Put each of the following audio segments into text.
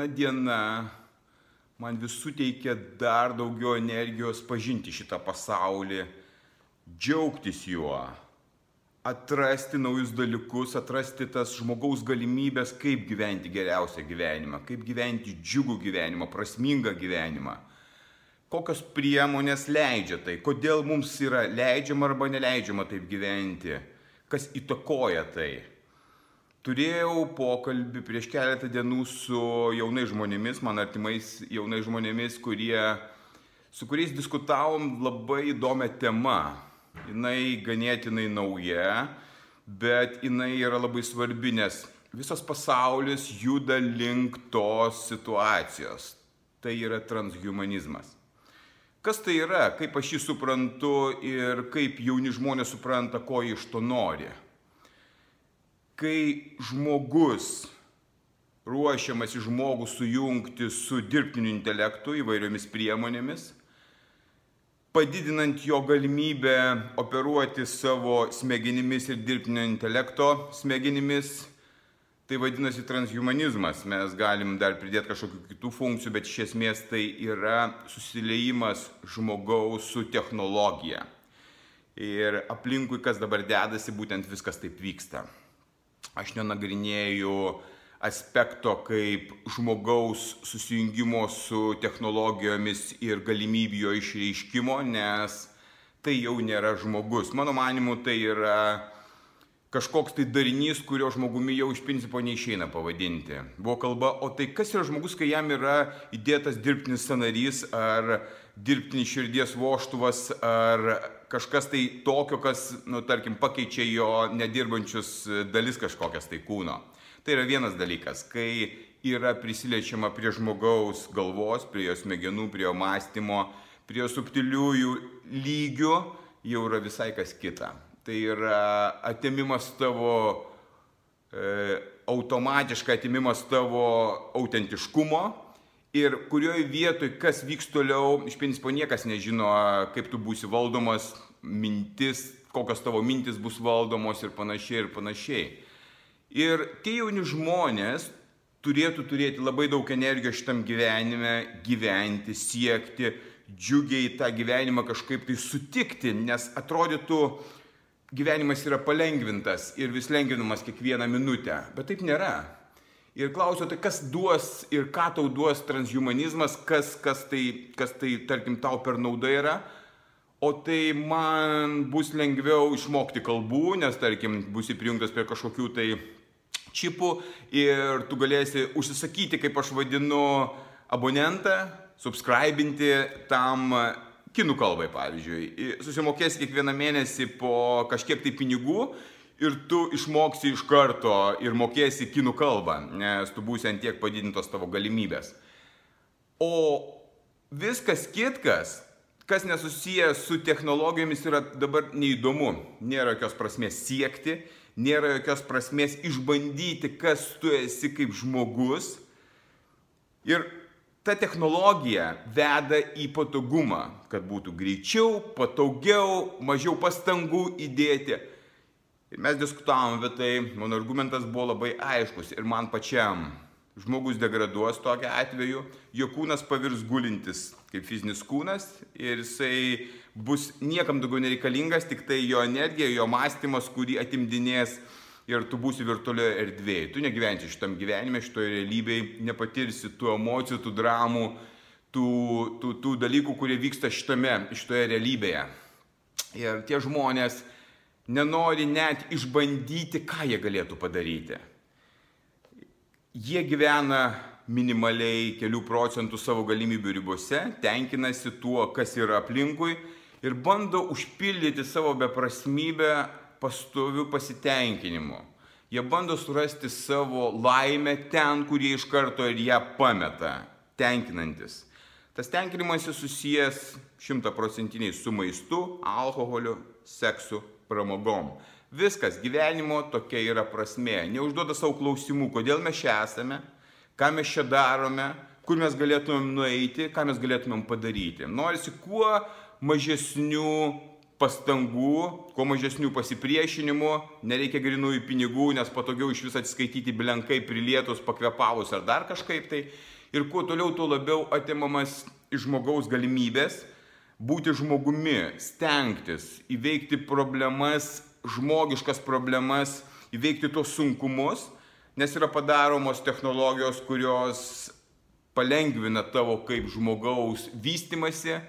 Kiekviena diena man vis suteikia dar daugiau energijos pažinti šitą pasaulį, džiaugtis juo, atrasti naujus dalykus, atrasti tas žmogaus galimybės, kaip gyventi geriausią gyvenimą, kaip gyventi džiugų gyvenimą, prasmingą gyvenimą. Kokios priemonės leidžia tai, kodėl mums yra leidžiama arba neleidžiama taip gyventi, kas įtakoja tai. Turėjau pokalbį prieš keletą dienų su jaunais žmonėmis, man artimais jaunais žmonėmis, kurie, su kuriais diskutavom labai įdomią temą. Jis ganėtinai nauja, bet jinai yra labai svarbi, nes visas pasaulis juda link tos situacijos. Tai yra transhumanizmas. Kas tai yra, kaip aš jį suprantu ir kaip jauni žmonės supranta, ko iš to nori kai žmogus ruošiamas į žmogų sujungti su dirbtiniu intelektu įvairiomis priemonėmis, padidinant jo galimybę operuoti savo smegenimis ir dirbtinio intelekto smegenimis, tai vadinasi transhumanizmas. Mes galim dar pridėti kažkokių kitų funkcijų, bet iš esmės tai yra susileimas žmogaus su technologija. Ir aplinkui, kas dabar dedasi, būtent viskas taip vyksta aš nenagrinėju aspekto kaip žmogaus susijungimo su technologijomis ir galimybių jo išreiškimo, nes tai jau nėra žmogus. Mano manimu, tai yra kažkoks tai darinys, kurio žmogumi jau iš principo neišeina pavadinti. Buvo kalba, o tai kas yra žmogus, kai jam yra įdėtas dirbtinis scenarys ar dirbtinis širdies voštuvas ar kažkas tai tokio, kas, nu, tarkim, pakeičia jo nedirbančius dalis kažkokias tai kūno. Tai yra vienas dalykas, kai yra prisiliečiama prie žmogaus galvos, prie jo smegenų, prie jo mąstymo, prie jo subtiliųjų lygių, jau yra visai kas kita. Tai yra atimimas tavo, e, automatiškai atimimas tavo autentiškumo, ir kurioj vietoj kas vyks toliau, iš principo niekas nežino, kaip tu būsi valdomas, mintis, kokios tavo mintis bus valdomos ir panašiai ir panašiai. Ir tie jauni žmonės turėtų turėti labai daug energijos šitam gyvenime, gyventi, siekti, džiugiai tą gyvenimą kažkaip tai sutikti, nes atrodytų, gyvenimas yra palengvintas ir vis lengvinamas kiekvieną minutę, bet taip nėra ir klausiau, tai kas duos ir ką tau duos transhumanizmas, kas, kas, tai, kas tai, tarkim, tau per nauda yra. O tai man bus lengviau išmokti kalbų, nes, tarkim, bus įprijungtas prie kažkokių tai čipų ir tu galėsi užsisakyti, kaip aš vadinu, abonentą, subscribinti tam kinų kalbai, pavyzdžiui. Susimokėsi kiekvieną mėnesį po kažkiek tai pinigų ir tu išmoksi iš karto ir mokėsi kinų kalbą, nes tu būsi ant tiek padidintos tavo galimybės. O viskas kitkas, kas nesusijęs su technologijomis, yra dabar neįdomu. Nėra jokios prasmės siekti, nėra jokios prasmės išbandyti, kas tu esi kaip žmogus. Ir ta technologija veda į patogumą, kad būtų greičiau, patogiau, mažiau pastangų įdėti. Ir mes diskutavom apie tai, mano argumentas buvo labai aiškus ir man pačiam. Žmogus degraduos tokiu atveju, jo kūnas pavirs gulintis kaip fizinis kūnas ir jisai bus niekam daugiau nereikalingas, tik tai jo energija, jo mąstymas, kurį atimdinės ir tu būsi virtualioje erdvėje. Tu negyvensi šitam gyvenime, šitoje realybėje, nepatirsi tų emocijų, tų dramų, tų, tų, tų dalykų, kurie vyksta šitame, šitoje realybėje. Ir tie žmonės, nenori net išbandyti, ką jie galėtų padaryti. Jie gyvena minimaliai kelių procentų savo galimybių ribose, tenkinasi tuo, kas yra aplinkui ir bando užpildyti savo beprasmybę pastovių pasitenkinimu. Jie bando surasti savo laimę ten, kur jie iš karto ir ją pameta, tenkinantis. Tas tenkinimas susijęs šimtaprocentiniai su maistu, alkoholiu, seksu, pramogom. Viskas gyvenimo tokia yra prasmė. Neužduoda savo klausimų, kodėl mes čia esame, ką mes čia darome, kur mes galėtumėm nueiti, ką mes galėtumėm padaryti. Norisi kuo mažesnių pastangų, kuo mažesnių pasipriešinimų, nereikia grinųjų pinigų, nes patogiau iš vis atsiskaityti blenkai prilietus, pakvepavus ar dar kažkaip tai. Ir kuo toliau, tuo labiau atimamas iš žmogaus galimybės būti žmogumi, stengtis, įveikti problemas žmogiškas problemas, įveikti tos sunkumus, nes yra padaromos technologijos, kurios palengvina tavo kaip žmogaus vystimasi,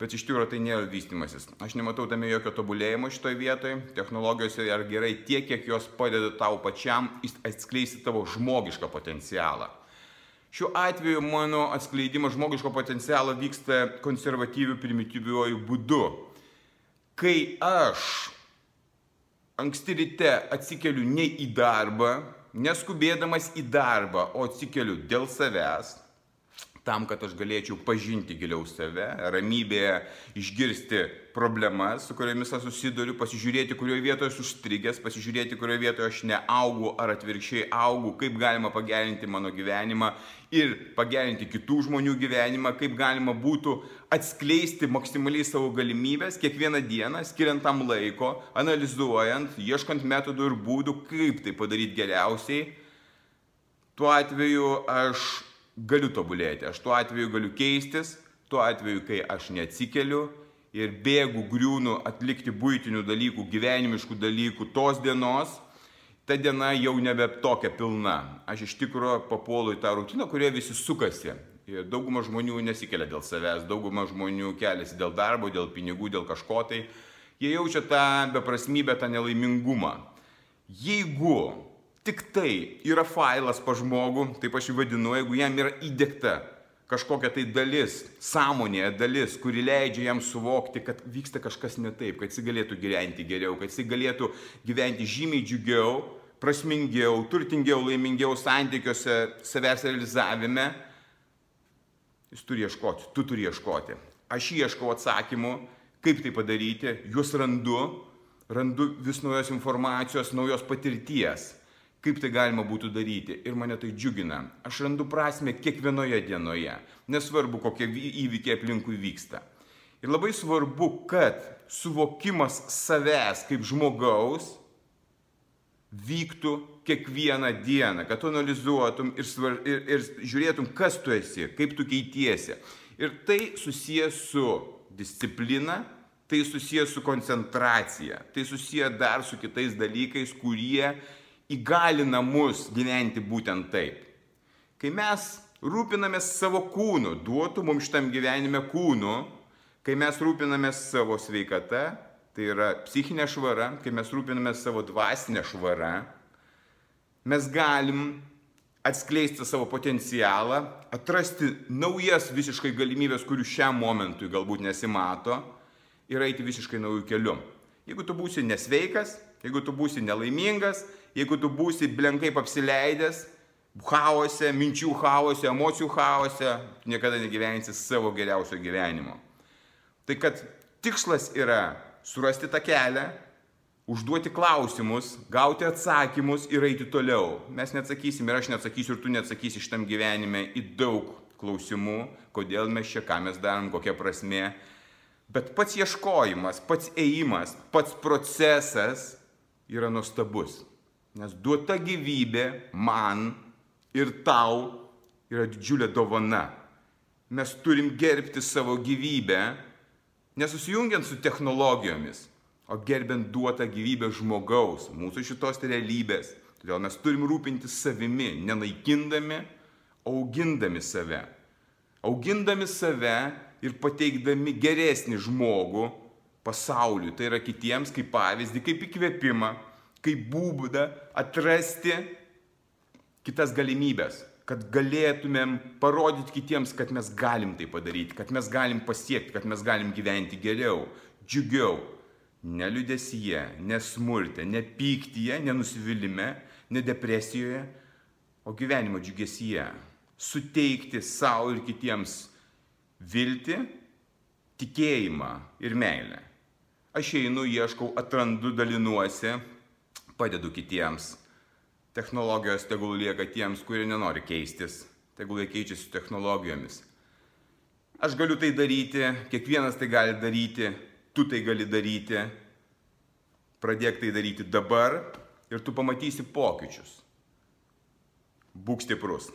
bet iš tikrųjų tai nėra vystimasis. Aš nematau tame jokio tobulėjimo šitoje vietoje. Technologijos yra gerai tiek, kiek jos padeda tau pačiam atskleisti tavo žmogišką potencialą. Šiuo atveju mano atskleidimas žmogiško potencialo vyksta konservatyviu primityviuoju būdu. Kai aš anksti ryte atsikeliu ne į darbą, neskubėdamas į darbą, o atsikeliu dėl savęs, tam, kad aš galėčiau pažinti giliau save, ramybėje išgirsti problemas, su kuriomis aš susiduriu, pasižiūrėti, kurioje vietoje esu užstrigęs, pasižiūrėti, kurioje vietoje aš neaugu ar atvirkščiai augu, kaip galima pagerinti mano gyvenimą ir pagerinti kitų žmonių gyvenimą, kaip galima būtų atskleisti maksimaliai savo galimybės kiekvieną dieną, skiriant tam laiko, analizuojant, ieškant metodų ir būdų, kaip tai padaryti geriausiai. Tuo atveju aš galiu tobulėti, aš tuo atveju galiu keistis, tuo atveju, kai aš neatsikeliu ir bėgu, griūnu atlikti būtinių dalykų, gyvenimiškų dalykų tos dienos, ta diena jau nebe tokia pilna. Aš iš tikrųjų papuolu į tą rutiną, kurioje visi sukasi. Ir dauguma žmonių nesikelia dėl savęs, dauguma žmonių keliasi dėl darbo, dėl pinigų, dėl kažko tai. Jie jaučia tą beprasmybę, tą nelaimingumą. Jeigu tik tai yra failas pa žmogų, taip aš jį vadinu, jeigu jam yra įdėkta kažkokia tai dalis, sąmonėje dalis, kuri leidžia jam suvokti, kad vyksta kažkas ne taip, kad jis galėtų gyventi geriau, kad jis galėtų gyventi žymiai džiugiau, prasmingiau, turtingiau, laimingiau santykiuose, savęs realizavime, jis turi ieškoti, tu turi ieškoti. Aš ieškau atsakymų, kaip tai padaryti, juos randu, randu vis naujos informacijos, naujos patirties kaip tai galima būtų daryti ir mane tai džiugina. Aš randu prasme kiekvienoje dienoje, nesvarbu, kokie įvykiai aplinkui vyksta. Ir labai svarbu, kad suvokimas savęs kaip žmogaus vyktų kiekvieną dieną, kad tu analizuotum ir, svar, ir, ir žiūrėtum, kas tu esi, kaip tu keitiesi. Ir tai susijęs su disciplina, tai susijęs su koncentracija, tai susijęs dar su kitais dalykais, kurie įgalina mus gyventi būtent taip. Kai mes rūpinamės savo kūnu, duotų mums šitam gyvenime kūnu, kai mes rūpinamės savo sveikata, tai yra psichinė švara, kai mes rūpinamės savo dvasinę švarą, mes galim atskleisti savo potencialą, atrasti naujas visiškai galimybės, kurių šiam momentui galbūt nesimato ir eiti visiškai naujų kelių. Jeigu tu būsi nesveikas, jeigu tu būsi nelaimingas, jeigu tu būsi blenkai apsileidęs, chaose, minčių chaose, emocijų chaose, niekada negyvensi savo geriausio gyvenimo. Tai kad tikslas yra surasti tą kelią, užduoti klausimus, gauti atsakymus ir eiti toliau. Mes neatsakysim ir aš neatsakysiu ir tu neatsakysi šitam gyvenime į daug klausimų, kodėl mes čia, ką mes darom, kokia prasme. Bet pats ieškojimas, pats ėjimas, pats procesas yra nuostabus. Nes duota gyvybė man ir tau yra didžiulė dovana. Mes turim gerbti savo gyvybę, nesusijungiant su technologijomis, o gerbent duotą gyvybę žmogaus, mūsų šitos realybės. Todėl mes turim rūpintis savimi, nenaikindami, augindami save. Augindami save ir pateikdami geresnį žmogų pasauliui, tai yra kitiems kaip pavyzdį, kaip įkvėpimą, kaip būdą atrasti kitas galimybės, kad galėtumėm parodyti kitiems, kad mes galim tai padaryti, kad mes galim pasiekti, kad mes galim gyventi geriau, džiugiau, neliudesyje, nesmurte, nepyktyje, nenusivylimė, ne depresijoje, o gyvenimo džiugesyje. Suteikti savo ir kitiems viltį, tikėjimą ir meilę. Aš einu, ieškau, atrandu, dalinuosi, padedu kitiems. Technologijos tegul lieka tiems, kurie nenori keistis, tegul jie keičiasi technologijomis. Aš galiu tai daryti, kiekvienas tai gali daryti, tu tai gali daryti. Pradėk tai daryti dabar ir tu pamatysi pokyčius. Būk stiprus.